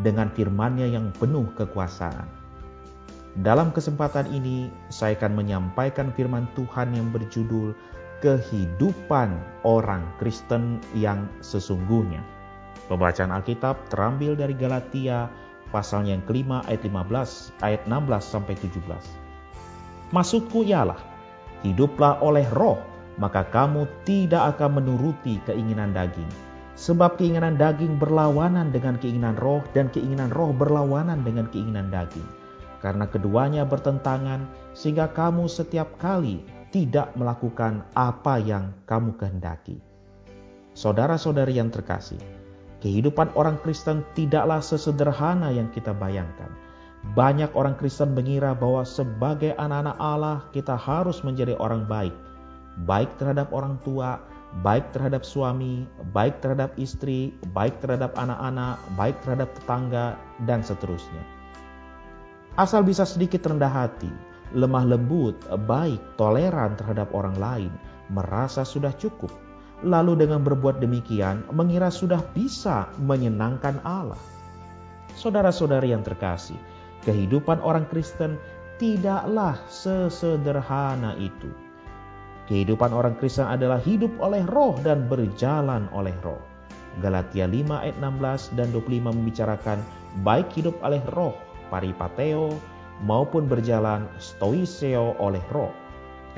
dengan firman-Nya yang penuh kekuasaan. Dalam kesempatan ini, saya akan menyampaikan firman Tuhan yang berjudul Kehidupan Orang Kristen yang Sesungguhnya. Pembacaan Alkitab terambil dari Galatia pasal yang kelima ayat 15, ayat 16 sampai 17. Maksudku ialah, hiduplah oleh roh, maka kamu tidak akan menuruti keinginan daging Sebab keinginan daging berlawanan dengan keinginan roh dan keinginan roh berlawanan dengan keinginan daging. Karena keduanya bertentangan sehingga kamu setiap kali tidak melakukan apa yang kamu kehendaki. Saudara-saudari yang terkasih, kehidupan orang Kristen tidaklah sesederhana yang kita bayangkan. Banyak orang Kristen mengira bahwa sebagai anak-anak Allah kita harus menjadi orang baik, baik terhadap orang tua, baik terhadap suami, baik terhadap istri, baik terhadap anak-anak, baik terhadap tetangga, dan seterusnya. Asal bisa sedikit rendah hati, lemah lembut, baik, toleran terhadap orang lain, merasa sudah cukup. Lalu dengan berbuat demikian, mengira sudah bisa menyenangkan Allah. Saudara-saudari yang terkasih, kehidupan orang Kristen tidaklah sesederhana itu Kehidupan orang Kristen adalah hidup oleh roh dan berjalan oleh roh. Galatia 5 ayat 16 dan 25 membicarakan baik hidup oleh roh, paripateo, maupun berjalan stoiseo oleh roh.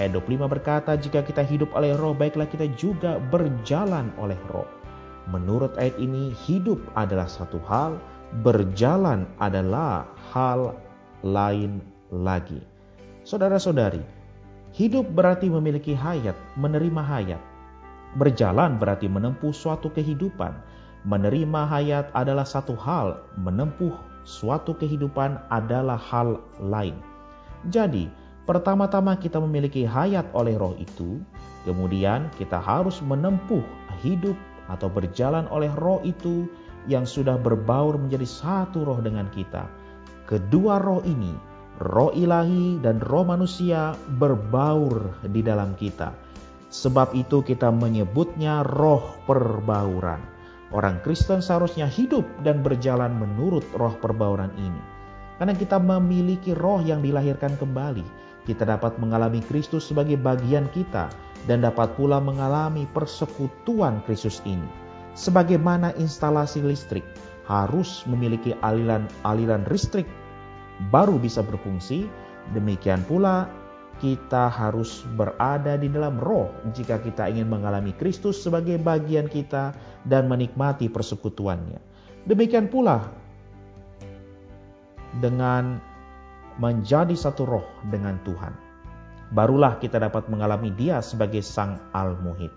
Ayat 25 berkata, jika kita hidup oleh roh, baiklah kita juga berjalan oleh roh. Menurut ayat ini, hidup adalah satu hal, berjalan adalah hal lain lagi. Saudara-saudari, Hidup berarti memiliki hayat, menerima hayat. Berjalan berarti menempuh suatu kehidupan. Menerima hayat adalah satu hal, menempuh suatu kehidupan adalah hal lain. Jadi, pertama-tama kita memiliki hayat oleh roh itu, kemudian kita harus menempuh hidup atau berjalan oleh roh itu yang sudah berbaur menjadi satu roh dengan kita. Kedua roh ini roh ilahi dan roh manusia berbaur di dalam kita. Sebab itu kita menyebutnya roh perbauran. Orang Kristen seharusnya hidup dan berjalan menurut roh perbauran ini. Karena kita memiliki roh yang dilahirkan kembali, kita dapat mengalami Kristus sebagai bagian kita dan dapat pula mengalami persekutuan Kristus ini. Sebagaimana instalasi listrik harus memiliki aliran-aliran listrik baru bisa berfungsi. Demikian pula kita harus berada di dalam roh jika kita ingin mengalami Kristus sebagai bagian kita dan menikmati persekutuannya. Demikian pula dengan menjadi satu roh dengan Tuhan. Barulah kita dapat mengalami dia sebagai sang al-muhid.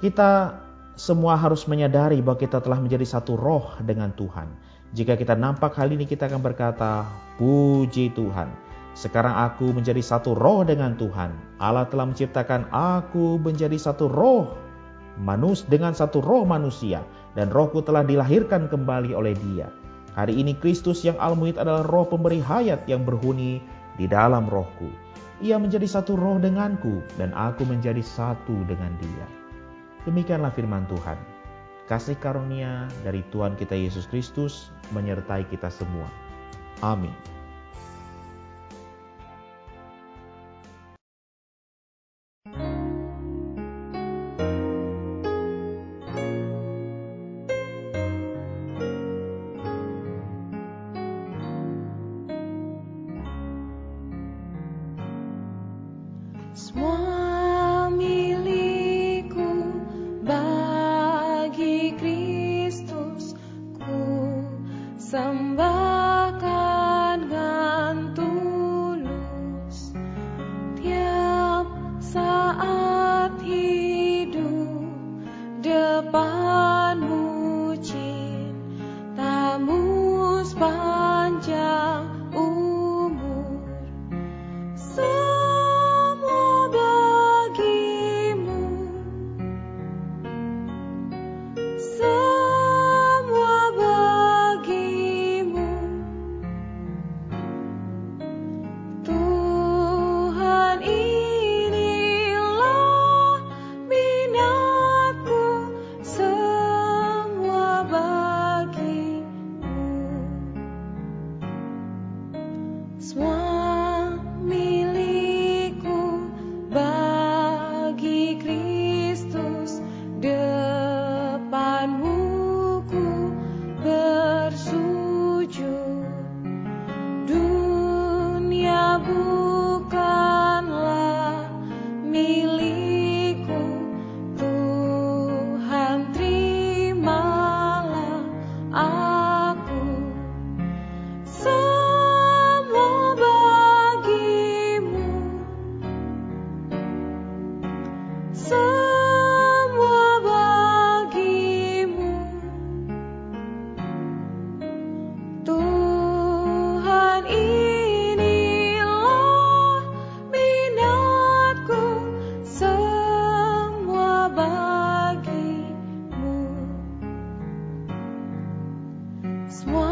Kita semua harus menyadari bahwa kita telah menjadi satu roh dengan Tuhan jika kita nampak hal ini kita akan berkata, Puji Tuhan, sekarang aku menjadi satu roh dengan Tuhan. Allah telah menciptakan aku menjadi satu roh manus dengan satu roh manusia dan rohku telah dilahirkan kembali oleh dia. Hari ini Kristus yang almuhid adalah roh pemberi hayat yang berhuni di dalam rohku. Ia menjadi satu roh denganku dan aku menjadi satu dengan dia. Demikianlah firman Tuhan. Kasih karunia dari Tuhan kita Yesus Kristus menyertai kita semua. Amin. sembahkan dengan tulus tiap saat hidup depan depanmu cintamu sepanjang Swan.